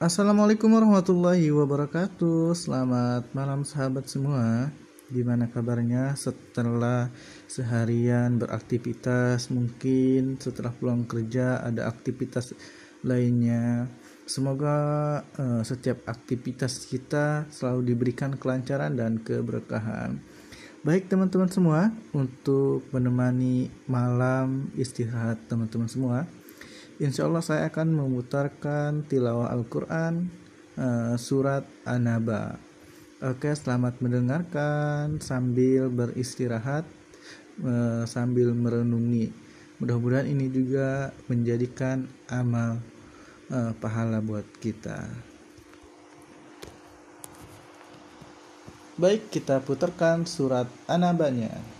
Assalamualaikum warahmatullahi wabarakatuh. Selamat malam sahabat semua. Gimana kabarnya setelah seharian beraktivitas? Mungkin setelah pulang kerja ada aktivitas lainnya. Semoga uh, setiap aktivitas kita selalu diberikan kelancaran dan keberkahan. Baik teman-teman semua Untuk menemani malam istirahat teman-teman semua Insya Allah saya akan memutarkan tilawah Al-Quran uh, surat An-Naba. Oke, selamat mendengarkan sambil beristirahat, uh, sambil merenungi. Mudah-mudahan ini juga menjadikan amal uh, pahala buat kita. Baik, kita putarkan surat An-Nabanya.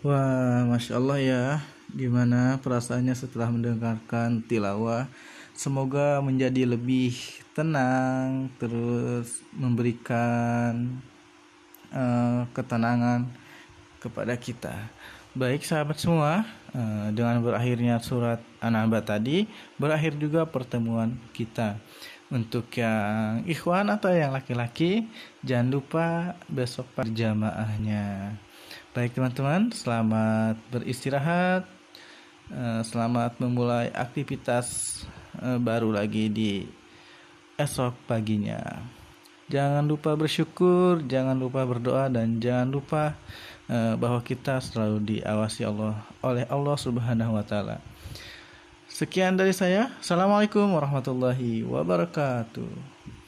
Wah, masya Allah ya. Gimana perasaannya setelah mendengarkan tilawah? Semoga menjadi lebih tenang, terus memberikan uh, ketenangan kepada kita. Baik sahabat semua, uh, dengan berakhirnya surat An-Naba tadi, berakhir juga pertemuan kita. Untuk yang ikhwan atau yang laki-laki, jangan lupa besok perjamaahnya. Baik teman-teman, selamat beristirahat. Eh, selamat memulai aktivitas eh, baru lagi di esok paginya. Jangan lupa bersyukur, jangan lupa berdoa dan jangan lupa eh, bahwa kita selalu diawasi Allah oleh Allah Subhanahu wa taala. Sekian dari saya. Assalamualaikum warahmatullahi wabarakatuh.